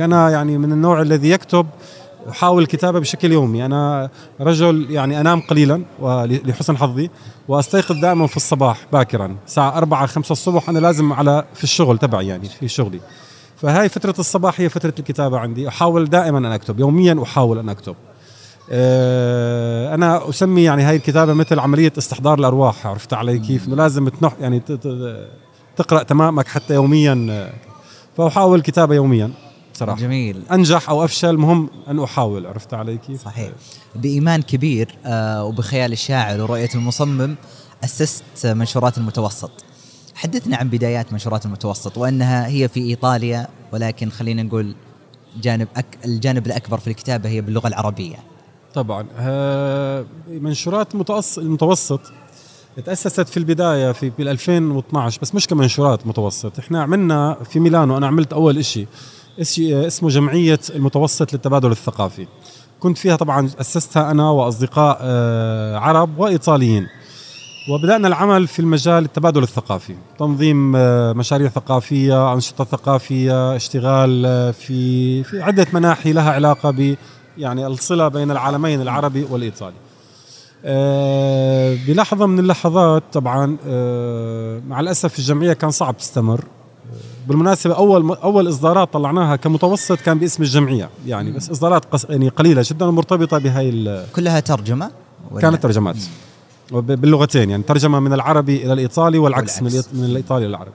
أنا يعني من النوع الذي يكتب أحاول الكتابة بشكل يومي. أنا رجل يعني أنام قليلا ولحسن حظي وأستيقظ دائما في الصباح باكرا. الساعة 4 5 الصبح أنا لازم على في الشغل تبعي يعني في شغلي. فهاي فترة الصباح هي فترة الكتابة عندي. أحاول دائما أن أكتب يوميا أحاول أن أكتب. آه، أنا أسمي يعني هاي الكتابة مثل عملية استحضار الأرواح. عرفت علي كيف؟ إنه لازم تنح يعني تقرأ تمامك حتى يوميا. فأحاول كتابة يوميا. صراحة جميل. أنجح أو أفشل مهم أن أحاول. عرفت علي كيف؟ صحيح. بإيمان كبير آه وبخيال الشاعر ورؤية المصمم أسست منشورات المتوسط. حدثنا عن بدايات منشورات المتوسط وأنها هي في إيطاليا ولكن خلينا نقول جانب أك الجانب الأكبر في الكتابة هي باللغة العربية. طبعا. آه، منشورات المتوسط المتوسط تأسست في البداية في بال 2012 بس مش كمنشورات متوسط. إحنا عملنا في ميلانو أنا عملت أول شيء اسمه جمعية المتوسط للتبادل الثقافي. كنت فيها طبعا أسستها أنا وأصدقاء آه، عرب وإيطاليين. وبدأنا العمل في المجال التبادل الثقافي. تنظيم آه، مشاريع ثقافية أنشطة ثقافية اشتغال آه، في في عدة مناحي لها علاقة ب يعني الصلة بين العالمين العربي والإيطالي. بلحظة من اللحظات طبعا مع الأسف الجمعية كان صعب تستمر. بالمناسبة أول أول إصدارات طلعناها كمتوسط كان باسم الجمعية. يعني بس إصدارات قص يعني قليلة جدا مرتبطة بهاي كلها ترجمة كانت ترجمات. باللغتين يعني ترجمة من العربي إلى الإيطالي والعكس, والعكس. من الإيطالي إلى العربي.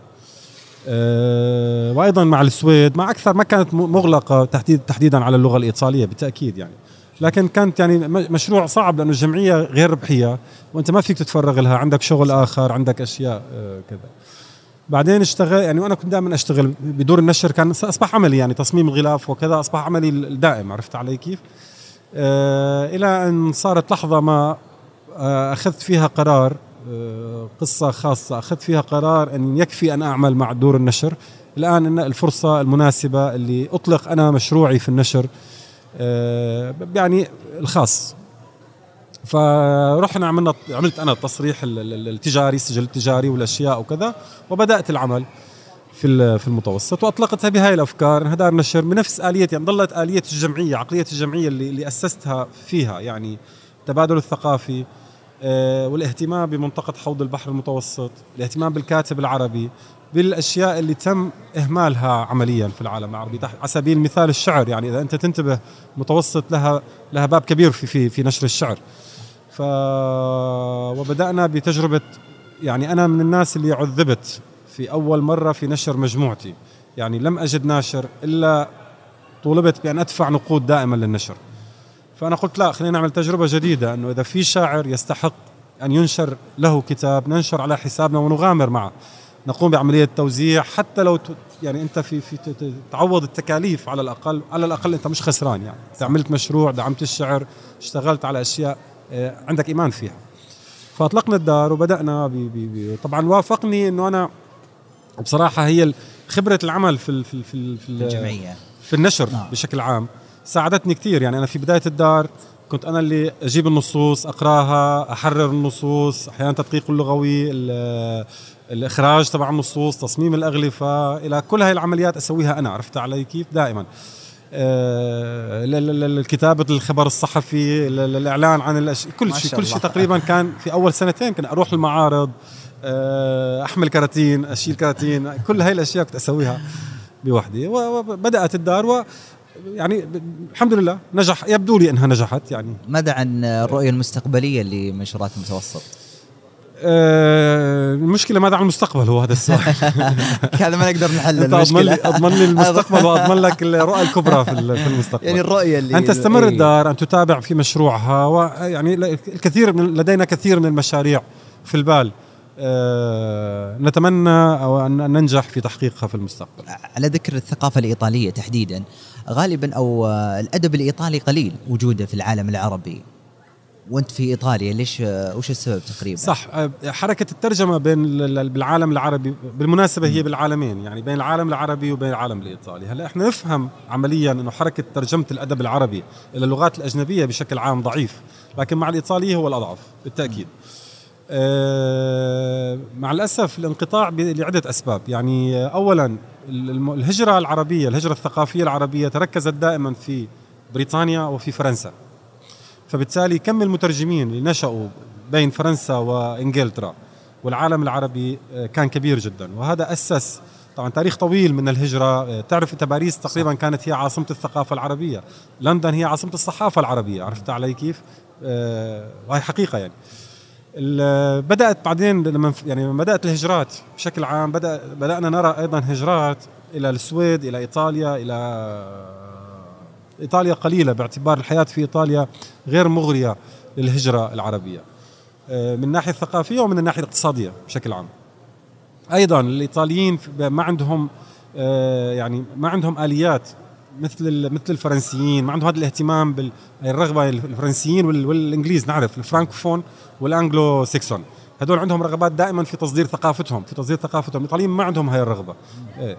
أه وأيضا مع السويد مع أكثر ما كانت مغلقة تحديد تحديدا على اللغة الإيطالية بالتأكيد يعني. لكن كانت يعني مشروع صعب لأنه الجمعية غير ربحية وأنت ما فيك تتفرغ لها عندك شغل آخر عندك أشياء أه كذا. بعدين اشتغل يعني وأنا كنت دائما أشتغل بدور النشر كان أصبح عملي يعني تصميم الغلاف وكذا أصبح عملي الدائم عرفت علي كيف؟ آه إلى أن صارت لحظة ما آه أخذت فيها قرار آه قصة خاصة أخذت فيها قرار أن يكفي أن أعمل مع دور النشر الآن إن الفرصة المناسبة اللي أطلق أنا مشروعي في النشر آه يعني الخاص فرحنا عملنا عملت أنا التصريح التجاري السجل التجاري والأشياء وكذا وبدأت العمل في في المتوسط وأطلقتها بهاي الأفكار انها دار نشر بنفس اليه يعني ظلت اليه الجمعية عقليه الجمعية اللي, اللي أسستها فيها يعني التبادل الثقافي آه، والاهتمام بمنطقة حوض البحر المتوسط الاهتمام بالكاتب العربي بالأشياء اللي تم إهمالها عمليا في العالم العربي. على سبيل المثال الشعر يعني إذا أنت تنتبه متوسط لها لها باب كبير في في في نشر الشعر. ف وبدأنا بتجربة يعني أنا من الناس اللي عذبت في أول مرة في نشر مجموعتي. يعني لم أجد ناشر إلا طولبت بأن أدفع نقود دائما للنشر. فأنا قلت لا خلينا نعمل تجربة جديدة إنه إذا في شاعر يستحق أن ينشر له كتاب ننشر على حسابنا ونغامر معه. نقوم بعملية توزيع حتى لو يعني أنت في في تعوض التكاليف على الأقل على الأقل أنت مش خسران يعني. عملت مشروع دعمت الشعر اشتغلت على أشياء عندك إيمان فيها. فأطلقنا الدار وبدأنا بي بي بي طبعا وافقني إنه أنا بصراحة هي خبرة العمل في في في, في الجمعية. في النشر نعم. بشكل عام. ساعدتني كثير يعني أنا في بداية الدار كنت أنا اللي أجيب النصوص أقراها أحرر النصوص. أحيانا تدقيق اللغوي الإخراج تبع النصوص تصميم الأغلفة إلى كل هاي العمليات أسويها أنا. عرفت علي كيف؟ دائما. آه، كتابة الخبر الصحفي الإعلان عن الأشياء كل شيء كل شيء تقريبا كان في أول سنتين كان أروح المعارض آه، أحمل كراتين أشيل كراتين كل هاي الأشياء كنت أسويها بوحدي. وبدأت الدار و يعني الحمد لله نجح يبدو لي إنها نجحت يعني. ماذا عن الرؤية المستقبلية لمنشورات المتوسط؟ آه، المشكلة ماذا عن المستقبل هو هذا السؤال هذا ما نقدر نحل المشكلة لي أضمن لي المستقبل وأضمن لك الرؤى الكبرى في المستقبل يعني الرؤية اللي ان تستمر إيه. الدار أن تتابع في مشروعها ويعني الكثير من لدينا كثير من المشاريع في البال أه نتمنى أو ان ننجح في تحقيقها في المستقبل. على ذكر الثقافة الإيطالية تحديدا غالبا أو الأدب الإيطالي قليل وجوده في العالم العربي. وانت في إيطاليا ليش وش السبب تقريبا؟ صح حركة الترجمة بين بالعالم العربي بالمناسبة هي بالعالمين يعني بين العالم العربي وبين العالم الإيطالي. هلا إحنا نفهم عمليا إنه حركة ترجمة الأدب العربي إلى اللغات الأجنبية بشكل عام ضعيف لكن مع الايطالي هو الأضعف بالتأكيد. آه، مع الأسف الانقطاع لعدة أسباب. يعني آه، اولا الهجرة العربية الهجرة الثقافية العربية تركزت دائما في بريطانيا وفي فرنسا. فبالتالي كم المترجمين اللي نشأوا بين فرنسا وإنجلترا والعالم العربي آه، كان كبير جدا. وهذا أسس طبعا تاريخ طويل من الهجرة. آه، تعرف أنت باريس تقريبا كانت هي عاصمة الثقافة العربية. لندن هي عاصمة الصحافة العربية. عرفت علي كيف؟ آه، وهي حقيقة يعني. بدأت بعدين لما يعني لما بدأت الهجرات بشكل عام بدا بدأنا نرى أيضا هجرات إلى السويد إلى إيطاليا إلى إيطاليا قليلة باعتبار الحياة في إيطاليا غير مغرية للهجرة العربية. آه، من الناحيه الثقافيه ومن الناحية الاقتصادية بشكل عام. أيضا الإيطاليين في- ما عندهم آه، يعني ما عندهم آليات مثل مثل الفرنسيين ما عندهم هذا الاهتمام بالرغبه الفرنسيين وال- والإنجليز نعرف الفرانكوفون والأنجلو سيكسون. هدول عندهم رغبات دائما في تصدير ثقافتهم في تصدير ثقافتهم. الإيطاليين ما عندهم هاي الرغبة. إيه.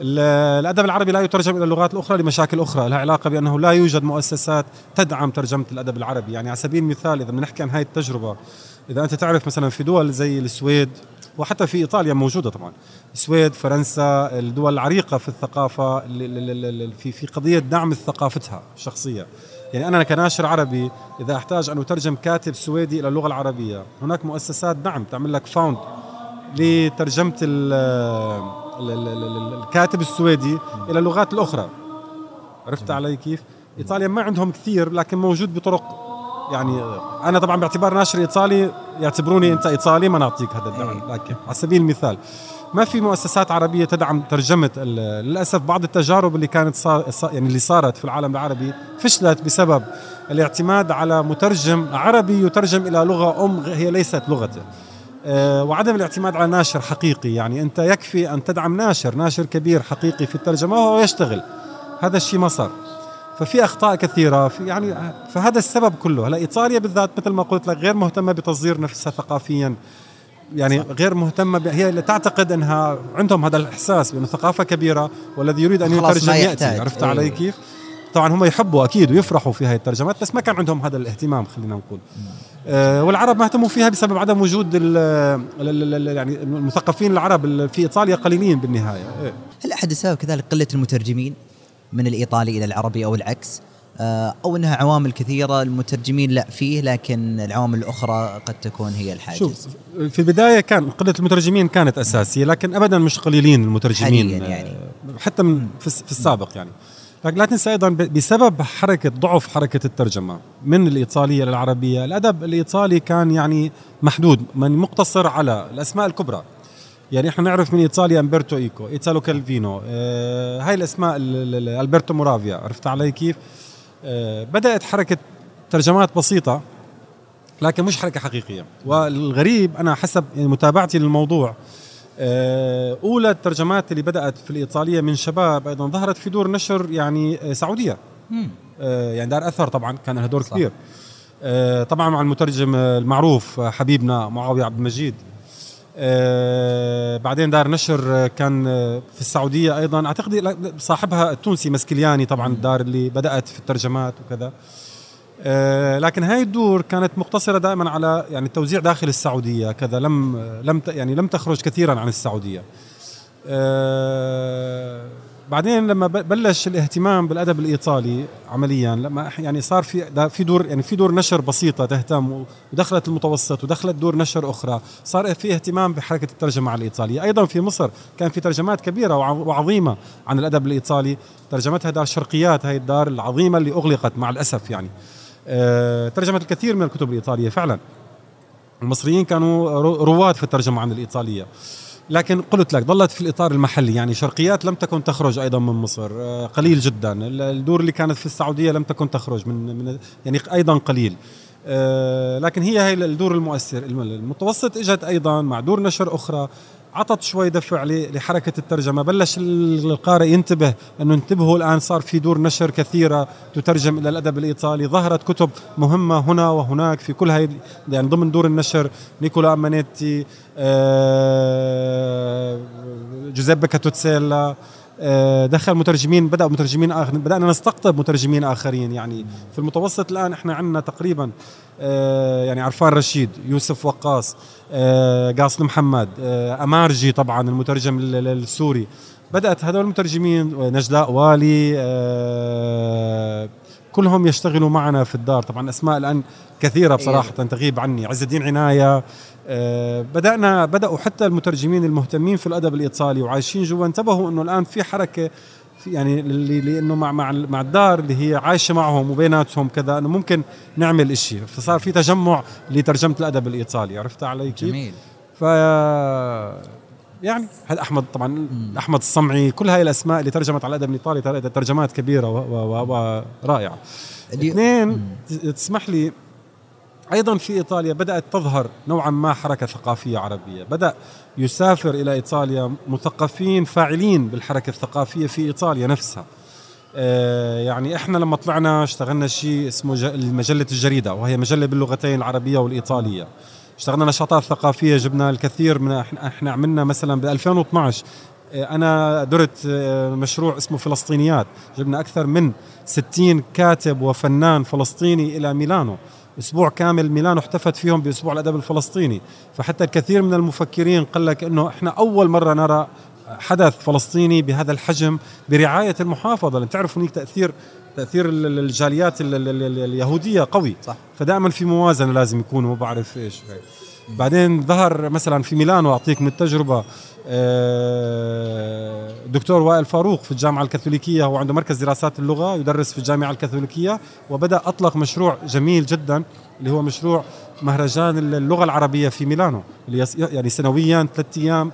ال- الأدب العربي لا يترجم إلى اللغات الأخرى لمشاكل أخرى لها علاقة بأنه لا يوجد مؤسسات تدعم ترجمة الأدب العربي. يعني على سبيل المثال إذا بنحكي عن هاي التجربة إذا أنت تعرف مثلا في دول زي السويد وحتى في إيطاليا موجودة طبعا. السويد فرنسا الدول العريقة في الثقافة ال- ال- ال- ال- في في قضية دعم ثقافتها الشخصيه يعني أنا كناشر عربي إذا أحتاج أن أترجم كاتب سويدي إلى اللغة العربية هناك مؤسسات دعم تعمل لك fund لترجمة الكاتب السويدي إلى اللغات الأخرى. عرفت علي كيف؟ إيطاليا ما عندهم كثير لكن موجود بطرق. يعني أنا طبعا باعتبار ناشر إيطالي يعتبروني أنت إيطالي ما نعطيك هذا الدعم لكن على سبيل المثال ما في مؤسسات عربية تدعم ترجمة للأسف بعض التجارب اللي كانت صار يعني اللي صارت في العالم العربي فشلت بسبب الاعتماد على مترجم عربي يترجم إلى لغة أم هي ليست لغته. وعدم الاعتماد على ناشر حقيقي يعني أنت يكفي أن تدعم ناشر ناشر كبير حقيقي في الترجمة وهو يشتغل هذا الشيء ما صار ففي أخطاء كثيرة في يعني فهذا السبب كله هلا إيطاليا بالذات مثل ما قلت لك غير مهتمة بتصدير نفسها ثقافيا يعني صح. غير مهتمة ب... هي اللي تعتقد أنها عندهم هذا الإحساس بأنه ثقافة كبيرة والذي يريد أن يترجم يأتي. عرفت إيه. علي كيف؟ طبعا هم يحبوا أكيد ويفرحوا في هاي الترجمات بس ما كان عندهم هذا الاهتمام خلينا نقول آه والعرب ما اهتموا فيها بسبب عدم وجود ال ال ال ال يعني المثقفين العرب ال- في إيطاليا قليلين بالنهاية إيه. هل أحد السبب كذلك قلة المترجمين من الإيطالي إلى العربي أو العكس؟ آه، أو إنها عوامل كثيرة المترجمين لا فيه لكن العوامل الأخرى قد تكون هي الحاجز. شوف في البداية كان قلة المترجمين كانت أساسية لكن ابدا مش قليلين المترجمين حالياً يعني. آه، حتى من في السابق يعني لكن لا تنسى أيضا بسبب حركه ضعف حركة الترجمة من الإيطالية للعربية. الأدب الإيطالي كان يعني محدود من مقتصر على الأسماء الكبرى. يعني إحنا نعرف من إيطاليا أمبرتو إيكو إيتالو كالفينو آه هاي الأسماء ال- ال- ألبرتو مورافيا عرفت علي كيف؟ آه بدأت حركة ترجمات بسيطة لكن مش حركة حقيقية. والغريب أنا حسب يعني متابعتي للموضوع أولى الترجمات اللي بدأت في الإيطالية من شباب أيضا ظهرت في دور نشر يعني آه، سعودية. مم. آه، يعني دار أثر طبعا كان لها دور صح. كبير. آه، طبعا مع المترجم آه، المعروف آه، حبيبنا معاوية عبد المجيد. آه، بعدين دار نشر آه، كان آه، في السعودية أيضا. أعتقد صاحبها التونسي مسكلياني طبعا الدار اللي بدأت في الترجمات وكذا. آه، لكن هاي الدور كانت مقتصرة دائما على يعني التوزيع داخل السعودية كذا لم لم يعني لم تخرج كثيرا عن السعودية. آه، بعدين لما بلش الاهتمام بالأدب الإيطالي عمليا لما يعني صار في في دور يعني في دور نشر بسيطة تهتم ودخلت المتوسط ودخلت دور نشر أخرى صار في اهتمام بحركة الترجمة الإيطالية. أيضا في مصر كان في ترجمات كبيرة وع- وعظيمة عن الأدب الإيطالي ترجمتها دار شرقيات هاي الدار العظيمة اللي أغلقت مع الأسف يعني. آه، ترجمت الكثير من الكتب الإيطالية فعلا. المصريين كانوا رو- رواد في الترجمة عن الإيطالية. لكن قلت لك ظلت في الإطار المحلي. يعني شرقيات لم تكن تخرج أيضا من مصر. آه، قليل جدا. ال- الدور اللي كانت في السعودية لم تكن تخرج من, من يعني أيضا قليل. آه، لكن هي هي الدور المؤثر. الم- المتوسط إجت أيضا مع دور نشر أخرى. عطت شوي دفع ل- لحركة الترجمة. بلش ال- القارئ ينتبه إنه انتبهوا الآن صار في دور نشر كثيرة تترجم إلى الأدب الإيطالي. ظهرت كتب مهمة هنا وهناك في كل هاي يعني ضمن دور النشر نيكولا أمانيتي آه، جوزيبي كاتوتسيلا دخل مترجمين بدا مترجمين اخر بدأنا نستقطب مترجمين آخرين. يعني في المتوسط الآن إحنا عندنا تقريبا آه، يعني عرفان رشيد يوسف وقاص آه، قاسم محمد أمارجي طبعا المترجم السوري. بدأت هذول المترجمين نجلاء والي كلهم يشتغلوا معنا في الدار. طبعا أسماء الآن كثيرة بصراحة إيه. تغيب عني. عز الدين عناية آه، بدانا بدأوا حتى المترجمين المهتمين في الأدب الإيطالي وعايشين جوا. انتبهوا إنه الآن في حركة في يعني لأنه مع مع مع الدار اللي هي عايشة معهم وبيناتهم كذا إنه ممكن نعمل شيء فصار في تجمع لترجمة الأدب الإيطالي. عرفت علي كيف؟ جميل. ف يعني هذا احمد طبعا مم. أحمد الصمعي كل هاي الأسماء اللي ترجمت على الأدب الإيطالي ترجمات كبيرة ورائعة. اثنين تسمح لي أيضا في إيطاليا بدأت تظهر نوعا ما حركة ثقافية عربية. بدأ يسافر إلى إيطاليا مثقفين فاعلين بالحركة الثقافية في إيطاليا نفسها. آه، يعني إحنا لما طلعنا اشتغلنا شيء اسمه مجله الجريدة وهي مجلة باللغتين العربية والإيطالية. اشتغلنا نشاطات ثقافية جبنا الكثير من إحنا, عملنا مثلا ب 2012 آه، أنا درت آه، مشروع اسمه فلسطينيات جبنا أكثر من 60 كاتب وفنان فلسطيني إلى ميلانو. أسبوع كامل ميلانو احتفت فيهم بأسبوع الأدب الفلسطيني. فحتى الكثير من المفكرين قال لك إنه إحنا أول مرة نرى حدث فلسطيني بهذا الحجم برعاية المحافظة. لأن تعرفوا هناك تأثير تأثير الجاليات اليهودية قوي. صح. فدائما في موازنة لازم يكون ما بعرف إيش. بعدين ظهر مثلا في ميلانو أعطيك من التجربة آه، وائل فاروق في الجامعة الكاثوليكية هو عنده مركز دراسات اللغة يدرس في الجامعة الكاثوليكية وبدأ أطلق مشروع جميل جدا اللي هو مشروع مهرجان اللغة العربية في ميلانو اللي يعني سنويا ثلاثة أيام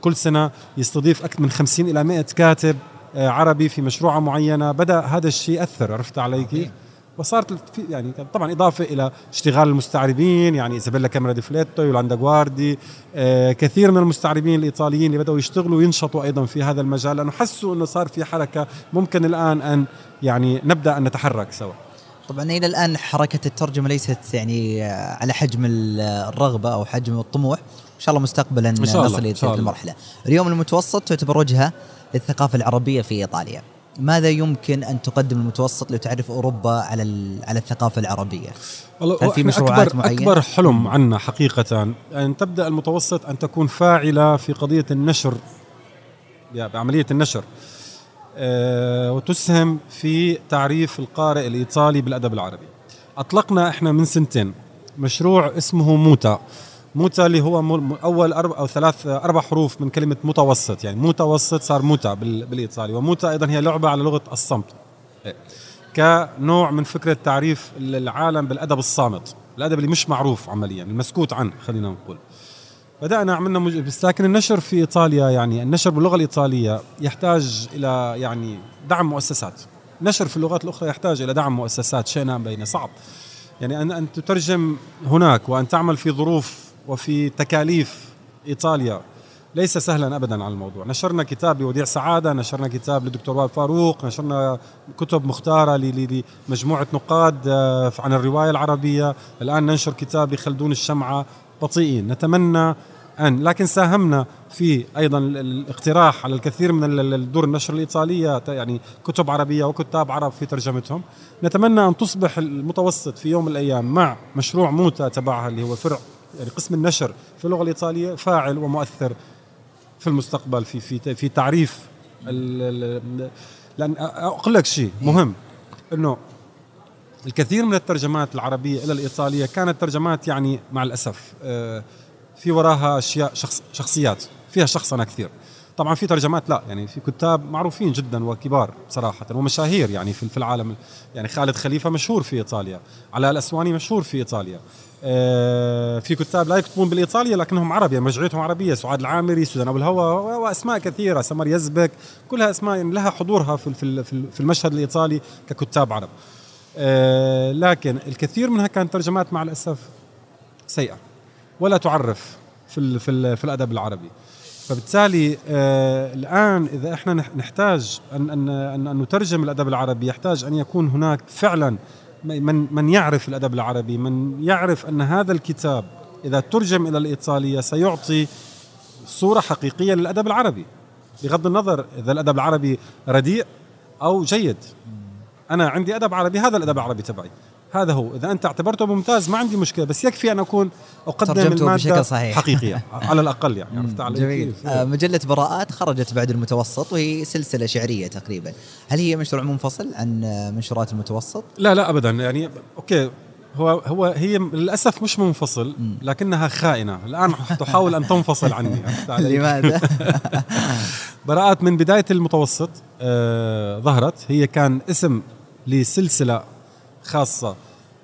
كل سنة يستضيف أكثر من 50 إلى 100 كاتب آه، عربي في مشروع معينة بدأ هذا الشيء أثر عرفت علي؟ وصارت يعني طبعا إضافة إلى اشتغال المستعربين يعني إيزابيلا كاميرا دي فليتو يولاندا جواردي آه كثير من المستعربين الإيطاليين اللي بدأوا يشتغلوا وينشطوا أيضا في هذا المجال لأنه حسوا إنه صار في حركة ممكن الآن أن يعني نبدأ أن نتحرك سوا. طبعا إلى الآن حركة الترجمة ليست يعني على حجم الرغبة أو حجم الطموح. إن شاء الله مستقبلا إن شاء الله. نصل إلى المرحلة. اليوم المتوسط تعتبر وجهة للثقافة العربية في إيطاليا. ماذا يمكن أن تقدم المتوسط لتعرف أوروبا على على الثقافة العربية؟ والله هل في مشروعات أكبر معينة؟ أكبر حلم عنا حقيقه أن تبدأ المتوسط أن تكون فاعلة في قضية النشر بعملية النشر أه وتسهم في تعريف القارئ الإيطالي بالأدب العربي. أطلقنا إحنا من سنتين مشروع اسمه موتا موتا اللي هو أول أربع أو ثلاث أربع حروف من كلمة متوسط يعني متوسط صار موتا بالإيطالي وموتا أيضا هي لعبة على لغة الصمت. كنوع من فكره تعريف العالم بالأدب الصامت الأدب اللي مش معروف عمليا المسكوت عنه خلينا نقول بدأنا عملنا مج... بس لكن النشر في إيطاليا يعني النشر باللغة الإيطالية يحتاج إلى يعني دعم مؤسسات نشر في اللغات الأخرى يحتاج إلى دعم مؤسسات نعم بين صعب يعني ان أن تترجم هناك وأن تعمل في ظروف وفي تكاليف إيطاليا. ليس سهلا ابدا على الموضوع. نشرنا كتاب لوديع سعادة نشرنا كتاب للدكتور وائل فاروق نشرنا كتب مختارة لمجموعة نقاد آه، عن الرواية العربية. الآن ننشر كتاب لخلدون الشمعة. بطيئين. نتمنى ان لكن ساهمنا في أيضا الاقتراح على الكثير من الدور النشر الإيطالية يعني كتب عربية وكتاب عرب في ترجمتهم. نتمنى أن تصبح المتوسط في يوم من الأيام مع مشروع موتا تبعها اللي هو فرع يعني قسم النشر في اللغة الإيطالية فاعل ومؤثر في المستقبل في في في تعريف لأن أقول لك شيء مهم إنه الكثير من الترجمات العربية إلى الإيطالية كانت ترجمات يعني مع الأسف آه، في وراها أشياء شخص شخصيات فيها شخصنه كثير. طبعا في ترجمات لا يعني في كتاب معروفين جدا وكبار صراحة ومشاهير يعني في العالم. يعني خالد خليفة مشهور في إيطاليا علاء الأسواني مشهور في إيطاليا. آه، في كتاب لا يكتبون بالإيطالية لكنهم عرب يعني مرجعيتهم عربية سعاد العامري سوزان أبو الهوى وأسماء كثيرة سمر يزبك كلها أسماء يعني لها حضورها في في المشهد الإيطالي ككتاب عرب. آه، لكن الكثير منها كانت ترجمات مع الأسف سيئة ولا تعرف في في, في الأدب العربي. فبالتالي آه الآن إذا إحنا نحتاج ان ان ان نترجم الأدب العربي يحتاج أن يكون هناك فعلا من من يعرف الأدب العربي من يعرف أن هذا الكتاب إذا ترجم إلى الإيطالية سيعطي صورة حقيقية للأدب العربي. بغض النظر إذا الأدب العربي رديء أو جيد. أنا عندي أدب عربي هذا الأدب العربي تبعي. هذا هو إذا أنت اعتبرته ممتاز ما عندي مشكلة بس يكفي أن أكون أقدم المادة بشكل صحيح. حقيقيه على الأقل يعني عرفت علي جميل؟ آه، مجلة براءات خرجت بعد المتوسط وهي سلسلة شعرية تقريبا هل هي مشروع منفصل عن آه، منشورات المتوسط؟ لا لا ابدا يعني أوكي هو هو هي للأسف مش منفصل لكنها خائنة الآن تحاول أن تنفصل عني؟ لماذا؟ براءات من بداية المتوسط آه ظهرت هي كان اسم لسلسلة خاصة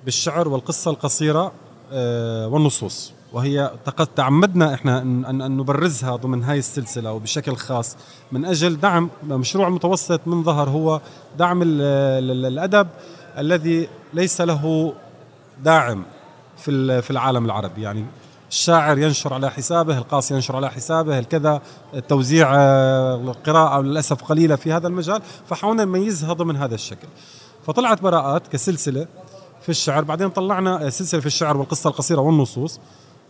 بالشعر والقصة القصيرة آه والنصوص. وهي تعمدنا إحنا ان نبرزها ضمن هاي السلسلة وبشكل خاص من أجل دعم مشروع المتوسط من ظهر هو دعم ال- ال- الأدب الذي ليس له داعم في في العالم العربي. يعني الشاعر ينشر على حسابه القاصي ينشر على حسابه الكذا التوزيع آه، القراءة للأسف قليلة في هذا المجال فحاولنا نميزها ضمن هذا الشكل. فطلعت براءات كسلسلة في الشعر. بعدين طلعنا سلسلة في الشعر والقصة القصيرة والنصوص.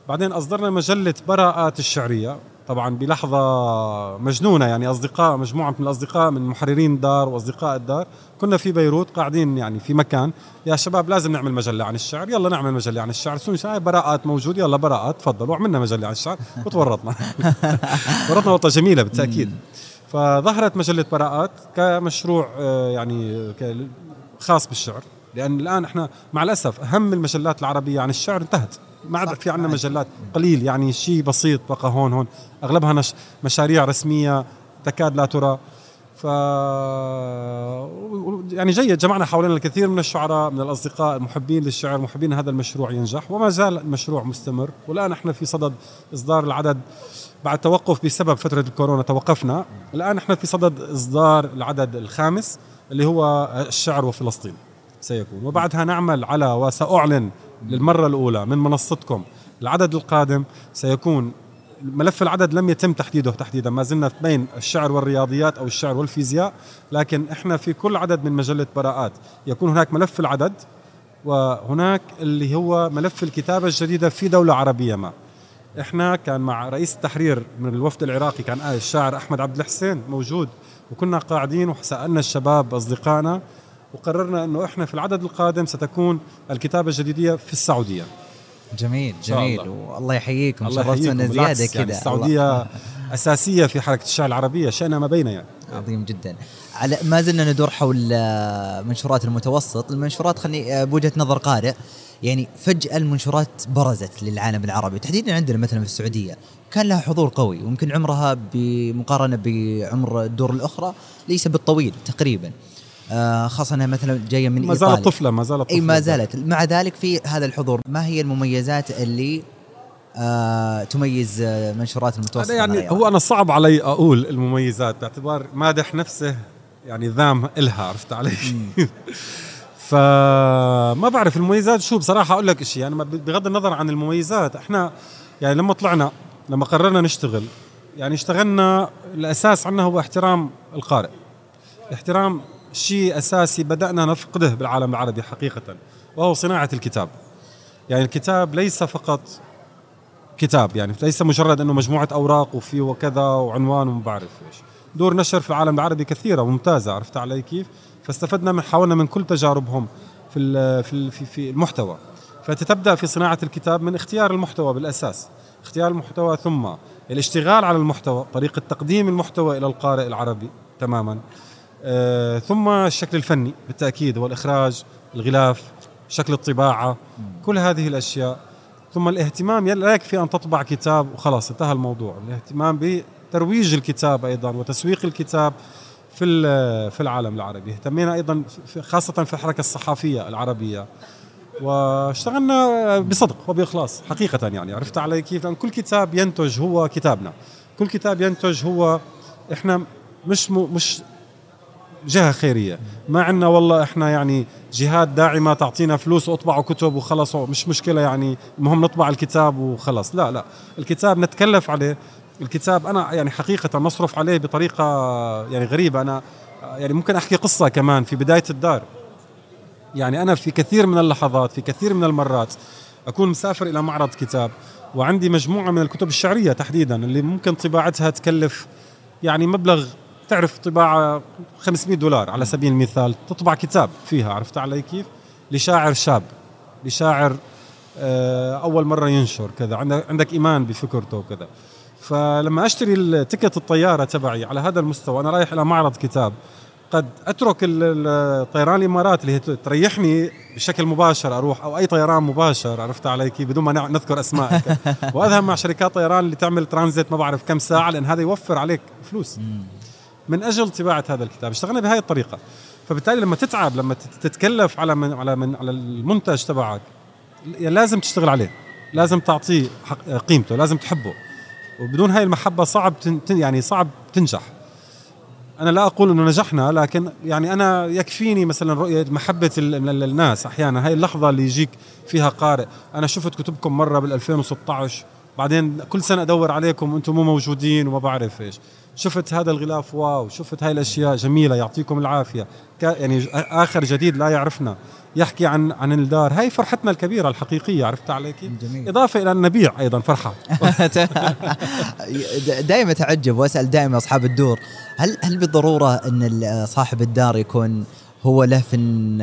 بعدين أصدرنا مجلة براءات الشعرية. طبعا بلحظة مجنونة يعني أصدقاء مجموعة من الأصدقاء من محررين الدار وأصدقاء الدار. كنا في بيروت قاعدين يعني في مكان. يا شباب لازم نعمل مجلة عن الشعر. يلا نعمل مجلة عن الشعر. سوني شاي براءات موجود. يلا براءات تفضلوا عملنا مجلة عن الشعر. وتورطنا. ورطنا ورطة جميلة بالتأكيد. فظهرت مجلة براءات كمشروع آه، يعني ك- خاص بالشعر لأن الآن إحنا مع الأسف أهم المجلات العربية عن الشعر انتهت. ما عاد في عندنا مجلات قليل يعني شيء بسيط بقى هون هون. أغلبها مشاريع رسمية تكاد لا ترى. ف يعني جيد جمعنا حوالينا الكثير من الشعراء من الأصدقاء المحبين للشعر محبين هذا المشروع ينجح وما زال المشروع مستمر. والآن إحنا في صدد إصدار العدد بعد توقف بسبب فترة الكورونا توقفنا. الآن إحنا في صدد إصدار العدد الخامس اللي هو الشعر وفلسطين سيكون. وبعدها نعمل على وساعلن للمرة الأولى من منصتكم. العدد القادم سيكون ملف العدد لم يتم تحديده تحديدا. ما زلنا بين الشعر والرياضيات أو الشعر والفيزياء لكن إحنا في كل عدد من مجلة براءات. يكون هناك ملف العدد وهناك اللي هو ملف الكتابة الجديدة في دولة عربية ما. إحنا كان مع رئيس التحرير من الوفد العراقي كان الشاعر أحمد عبد الحسين موجود وكنا قاعدين وسألنا الشباب أصدقائنا وقررنا إنه إحنا في العدد القادم ستكون الكتابة الجديده في السعودية. جميل جميل. الله. والله يحييكم الله شرفتونا زياده بالعكس كذا يعني السعودية أساسية في حركة الشعر العربية شئنا ما بين يعني. عظيم جدا. على ما زلنا ندور حول آه، منشورات المتوسط. المنشورات خلني آه، بوجهة نظر قارئ. يعني فجأة المنشورات برزت للعالم العربي. تحديدا عندنا مثلا في السعودية كان لها حضور قوي ويمكن عمرها بمقارنة بعمر الدور الأخرى ليس بالطويل تقريبا. آه، خاصة إنها مثلا جاية من ما زالت طفلة ما زالت إي طفلة. ما زالت. مع ذلك في هذا الحضور ما هي المميزات اللي آه تميز آه، منشورات المتوسط أنا عن يعني؟ هو أنا صعب علي أقول المميزات باعتبار مادح نفسه يعني ذام إلها عرفت علي؟ فما بعرف المميزات. شو بصراحة أقول لك شيء يعني ما- بغض النظر عن المميزات إحنا يعني لما طلعنا لما قررنا نشتغل يعني اشتغلنا الأساس عندنا هو احترام القارئ. احترام شيء أساسي بدأنا نفقده بالعالم العربي حقيقة وهو صناعة الكتاب. يعني الكتاب ليس فقط كتاب يعني ليس مجرد أنه مجموعة أوراق وفي وكذا وعنوان وما بعرف إيش دور نشر في العالم العربي كثيرة وممتازة عرفت علي كيف؟ فاستفدنا من حاولنا من كل تجاربهم في في في, المحتوى. فانت تبدا في صناعة الكتاب من اختيار المحتوى بالأساس. اختيار المحتوى ثم الاشتغال على المحتوى طريقة تقديم المحتوى إلى القارئ العربي تماما. آه ثم الشكل الفني بالتأكيد والإخراج الغلاف شكل الطباعة كل هذه الأشياء. ثم الاهتمام لا يكفي أن تطبع كتاب وخلاص انتهى الموضوع. الاهتمام بترويج الكتاب أيضا وتسويق الكتاب في في العالم العربي. اهتمينا أيضا خاصة في الحركة الصحفيه العربية. واشتغلنا بصدق وبإخلاص حقيقة يعني. عرفت علي كيف؟ لأن كل كتاب ينتج هو كتابنا. كل كتاب ينتج هو إحنا مش. مش جهة خيرية. ما عندنا والله إحنا يعني جهات داعمه تعطينا فلوس واطبعوا كتب وخلص مش مشكلة يعني. المهم نطبع الكتاب وخلص لا لا. الكتاب نتكلف عليه. الكتاب أنا يعني حقيقة نصرف عليه بطريقة يعني غريبة. أنا يعني ممكن أحكي قصة كمان في بداية الدار. يعني أنا في كثير من اللحظات في كثير من المرات أكون مسافر إلى معرض كتاب وعندي مجموعة من الكتب الشعرية تحديدا اللي ممكن طباعتها تكلف يعني مبلغ تعرف طباعة 500 دولار على سبيل المثال تطبع كتاب فيها عرفت علي كيف؟ لشاعر شاب لشاعر آه، أول مرة ينشر كذا عندك إيمان بفكرته وكذا. فلما أشتري التيكت الطيارة تبعي على هذا المستوى أنا رايح إلى معرض كتاب قد أترك الطيران الإمارات اللي هي تريحني بشكل مباشر أروح أو أي طيران مباشر عرفت علي كيف؟ بدون ما نذكر أسماء. وأذهب مع شركات طيران اللي تعمل ترانزيت ما بعرف كم ساعة لأن هذا يوفر عليك فلوس. من أجل طباعة هذا الكتاب. اشتغلنا بهذه الطريقة. فبالتالي لما تتعب لما تتكلف على من على من على المنتج تبعك لازم تشتغل عليه. لازم تعطيه قيمته لازم تحبه. وبدون هاي المحبة صعب يعني صعب تنجح. أنا لا أقول إنه نجحنا لكن يعني أنا يكفيني مثلا رؤية محبة الناس أحيانا. هاي اللحظة اللي يجيك فيها قارئ. أنا شفت كتبكم مرة بال 2016 بعدين كل سنة أدور عليكم وأنتم مو موجودين وما بعرف إيش. شفت هذا الغلاف واو شفت هاي الأشياء جميلة يعطيكم العافية. يعني آخر جديد لا يعرفنا. يحكي عن عن الدار. هاي فرحتنا الكبيرة الحقيقية عرفت علي كيف جميل. إضافة إلى النبيع أيضا فرحة. دائما اتعجب وأسأل دائما أصحاب الدور هل هل بالضرورة إن صاحب الدار يكون هو له في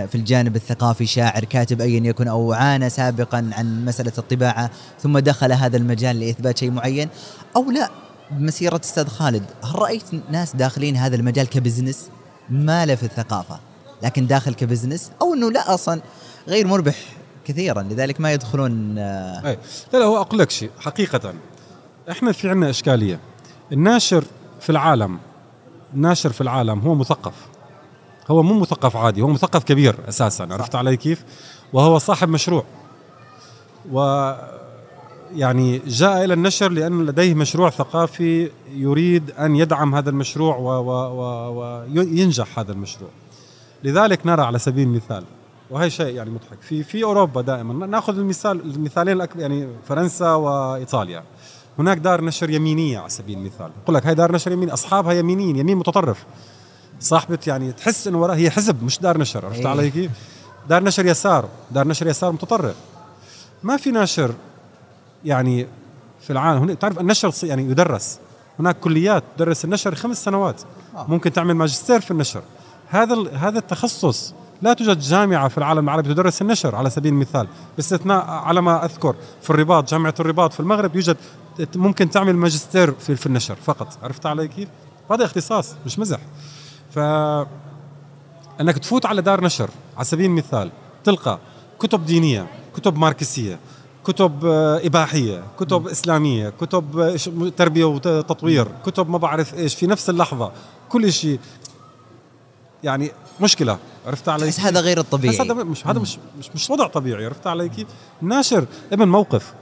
في الجانب الثقافي شاعر كاتب ايا يكن أو عانى سابقا عن مسألة الطباعة ثم دخل هذا المجال لإثبات شيء معين أو لا؟ بمسيره أستاذ خالد هل رأيت ناس داخلين هذا المجال ك business؟ ما له في الثقافة. لكن داخل ك business أو إنه لا أصلا غير مربح كثيرا لذلك ما يدخلون آه. أي. لا لا هو أقول لك شيء. حقيقة إحنا في عندنا إشكالية. الناشر في العالم الناشر في العالم هو مثقف. هو مو مثقف عادي هو مثقف كبير أساسا عرفت علي كيف؟ وهو صاحب مشروع. و يعني جاء إلى النشر لأن لديه مشروع ثقافي يريد أن يدعم هذا المشروع وينجح هذا المشروع. لذلك نرى على سبيل المثال وهي شيء يعني مضحك. في في أوروبا دائما نأخذ المثال المثالين الأكبر يعني فرنسا وإيطاليا. هناك دار نشر يمينية على سبيل المثال. أقول لك هاي دار نشر يمين أصحابها يمينيين يمين متطرف. صاحبة يعني تحس إنه وراها هي حزب مش دار نشر عرفت إيه. علي كيف؟ دار نشر يسار دار نشر يسار متطرف. ما في ناشر يعني في العالم. هنا تعرف النشر يعني يدرس. هناك كليات تدرس النشر خمس سنوات. آه. ممكن تعمل ماجستير في النشر. هذا هذا التخصص لا توجد جامعة في العالم العربي تدرس النشر على سبيل المثال. باستثناء على ما أذكر في الرباط جامعة الرباط في المغرب يوجد ممكن تعمل ماجستير في, في النشر فقط. عرفت علي كيف؟ هذا اختصاص مش مزح. ف أنك تفوت على دار نشر على سبيل المثال تلقى كتب دينية كتب ماركسية كتب آه، إباحية كتب م. إسلامية كتب آه، تربية وتطوير كتب ما بعرف إيش في نفس اللحظة كل شيء يعني مشكلة عرفت علي بس هذا غير الطبيعي. هذا مش هذا مش مش مش وضع طبيعي عرفت علي كيف؟ الناشر ابن موقف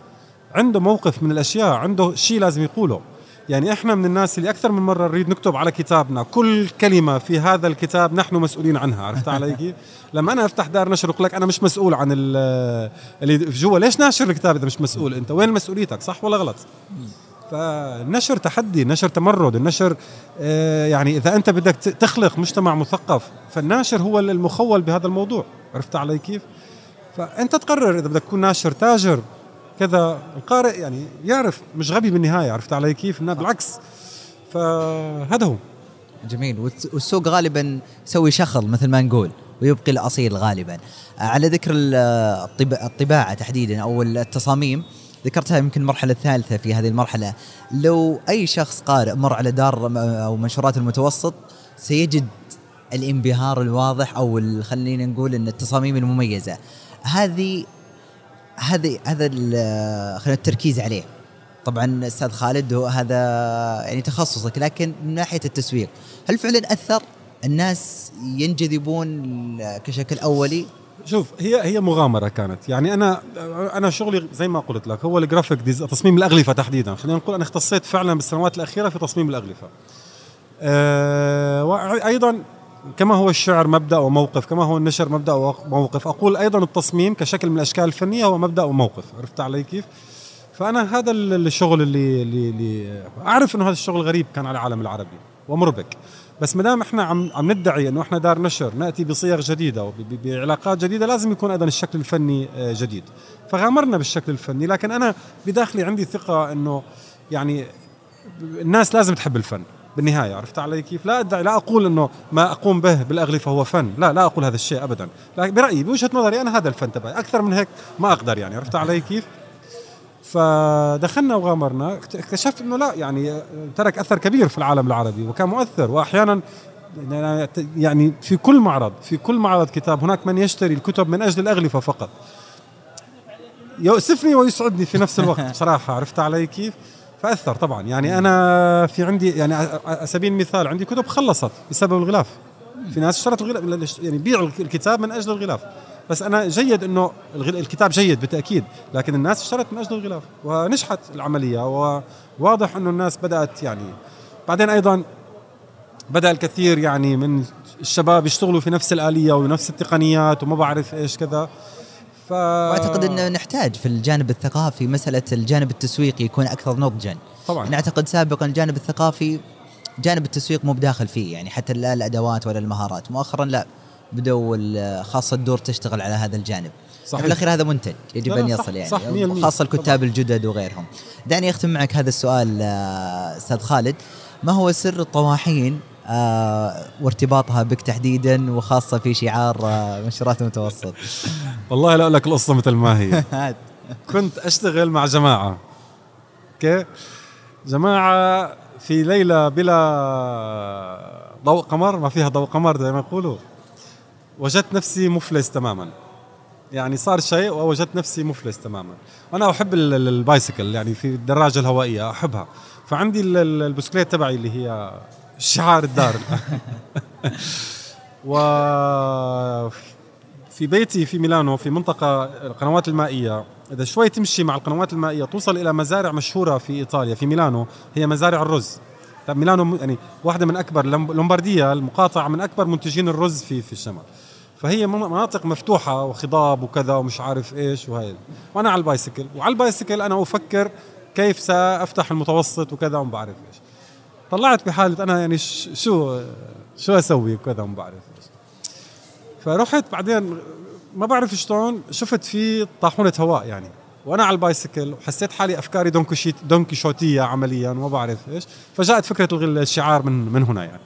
عنده موقف من الأشياء عنده شيء لازم يقوله. يعني إحنا من الناس اللي أكثر من مرة نريد نكتب على كتابنا كل كلمة في هذا الكتاب نحن مسؤولين عنها عرفت علي كيف؟ لما أنا أفتح دار نشر لك أنا مش مسؤول عن اللي جوا ليش ناشر الكتاب إذا مش مسؤول أنت وين مسؤوليتك صح ولا غلط؟ فالنشر تحدي النشر تمرد النشر آه، يعني إذا أنت بدك تخلق مجتمع مثقف فالناشر هو المخول بهذا الموضوع عرفت علي كيف؟ فأنت تقرر إذا بدك تكون ناشر تاجر كذا القارئ يعني يعرف مش غبي بالنهاية عرفت علي كيف؟ بالعكس. فهذا هو. جميل. والسوق غالبا يسوي شخل مثل ما نقول ويبقي الأصيل غالبا. على ذكر الطباعة تحديدا أو التصاميم ذكرتها يمكن المرحلة الثالثة في هذه المرحلة. لو أي شخص قارئ مر على دار أو منشورات المتوسط سيجد الانبهار الواضح أو خلينا نقول أن التصاميم المميزة. هذه هذه هذا خلينا التركيز عليه. طبعا أستاذ خالد هو هذا يعني تخصصك لكن من ناحية التسويق هل فعلا أثر؟ الناس ينجذبون كشكل أولي؟ شوف هي هي مغامرة كانت. يعني أنا أنا شغلي زي ما قلت لك هو الجرافيك تصميم الأغلفة تحديدا. خلينا نقول أنا اختصيت فعلا بالسنوات الأخيرة في تصميم الأغلفة. أه وأيضا كما هو الشعر مبدأ وموقف كما هو النشر مبدأ وموقف. أقول أيضا التصميم كشكل من الأشكال الفنية هو مبدأ وموقف. عرفت علي كيف؟ فأنا هذا الشغل اللي, اللي, اللي أعرف إنه هذا الشغل غريب كان على العالم العربي ومربك. بس ما دام إحنا عم عم ندعي إنه إحنا دار نشر نأتي بصيغ جديدة وبعلاقات جديدة لازم يكون أيضا الشكل الفني آه، جديد. فغامرنا بالشكل الفني لكن أنا بداخلي عندي ثقة إنه يعني الناس لازم تحب الفن. بالنهاية عرفت علي كيف؟ لا أدعي لا أقول إنه ما أقوم به بالاغلفه هو فن. لا لا أقول هذا الشيء ابدا. لكن برأيي بوجهة نظري أنا هذا الفن تبعي. أكثر من هيك ما أقدر يعني عرفت علي كيف؟ فدخلنا وغامرنا. اكتشفت إنه لا يعني ترك أثر كبير في العالم العربي وكان مؤثر. واحيانا يعني في كل معرض في كل معرض كتاب هناك من يشتري الكتب من أجل الأغلفة فقط. يؤسفني ويسعدني في نفس الوقت بصراحة عرفت علي كيف؟ فأثر طبعا. يعني أنا في عندي يعني على سبيل المثال عندي كتب خلصت بسبب الغلاف. في ناس اشترت الغلاف يعني بيعوا الكتاب من أجل الغلاف. بس أنا جيد إنه الكتاب جيد بالتأكيد لكن الناس اشترت من أجل الغلاف ونجحت العملية وواضح إنه الناس بدأت يعني بعدين أيضا بدأ الكثير يعني من الشباب يشتغلوا في نفس الآلية ونفس التقنيات وما بعرف إيش كذا. ف... وأعتقد إنه نحتاج في الجانب الثقافي مسألة الجانب التسويقي يكون أكثر نضجا. طبعا. نعتقد سابقا الجانب الثقافي جانب التسويق مو بداخل فيه. يعني حتى لا الأدوات ولا المهارات. مؤخرا لا بدوا خاصة الدور تشتغل على هذا الجانب. صحيح. في الأخير هذا منتج يجب أن يصل يعني. صح خاصه الكتاب طبعا. الجدد وغيرهم. دعني أختم معك هذا السؤال آه، أستاذ خالد. ما هو سر الطواحين آه وارتباطها بك تحديدا وخاصة في شعار آه منشورات المتوسط. والله لا أقول لك القصة مثل ما هي. كنت أشتغل مع جماعة. أوكي؟ جماعة في ليلة بلا ضوء قمر ما فيها ضوء قمر زي ما يقولوا. وجدت نفسي مفلس تماما. يعني صار شيء ووجدت نفسي مفلس تماما. وأنا أحب ال bicycle يعني في الدراجة الهوائية أحبها. فعندي البسكليت تبعي اللي هي شعار الدار. و في بيتي في ميلانو في منطقة القنوات المائية. إذا شوي تمشي مع القنوات المائية توصل إلى مزارع مشهورة في إيطاليا في ميلانو هي مزارع الرز. طيب ميلانو يعني واحدة من أكبر لومبارديا المقاطعة من أكبر منتجين الرز في في الشمال. فهي مناطق مفتوحة وخضاب وكذا ومش عارف إيش وهي وأنا على البايسكل. وعلى البايسكل أنا أفكر كيف سأفتح المتوسط وكذا وما بعرف إيش. طلعت بحالة أنا يعني شو شو أسوي وكذا وما بعرف. فرحت بعدين ما بعرف شلون شفت في طاحونة هواء يعني. وأنا على ال bicycle وحسيت حالي افكاري دونكيشوت دونكيشوتية عمليا وما بعرف إيش. فجاءت فكرة الشعار من من هنا يعني.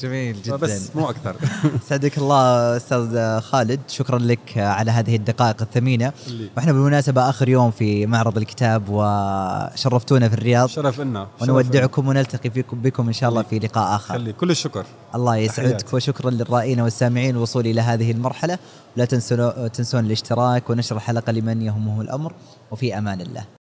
جميل جدا. بس مو أكثر. سعدك الله أستاذ خالد. شكرا لك على هذه الدقائق الثمينة. اللي. وإحنا بالمناسبة آخر يوم في معرض الكتاب وشرفتونا في الرياض. شرف لنا. ونودعكم ونلتقي فيكم بكم إن شاء الله في لقاء آخر. خلي كل الشكر. الله يسعدك. وشكرا للرائين والسامعين الوصول إلى هذه المرحلة. لا تنسون تنسون الاشتراك ونشر الحلقة لمن يهمه الأمر. وفي أمان الله.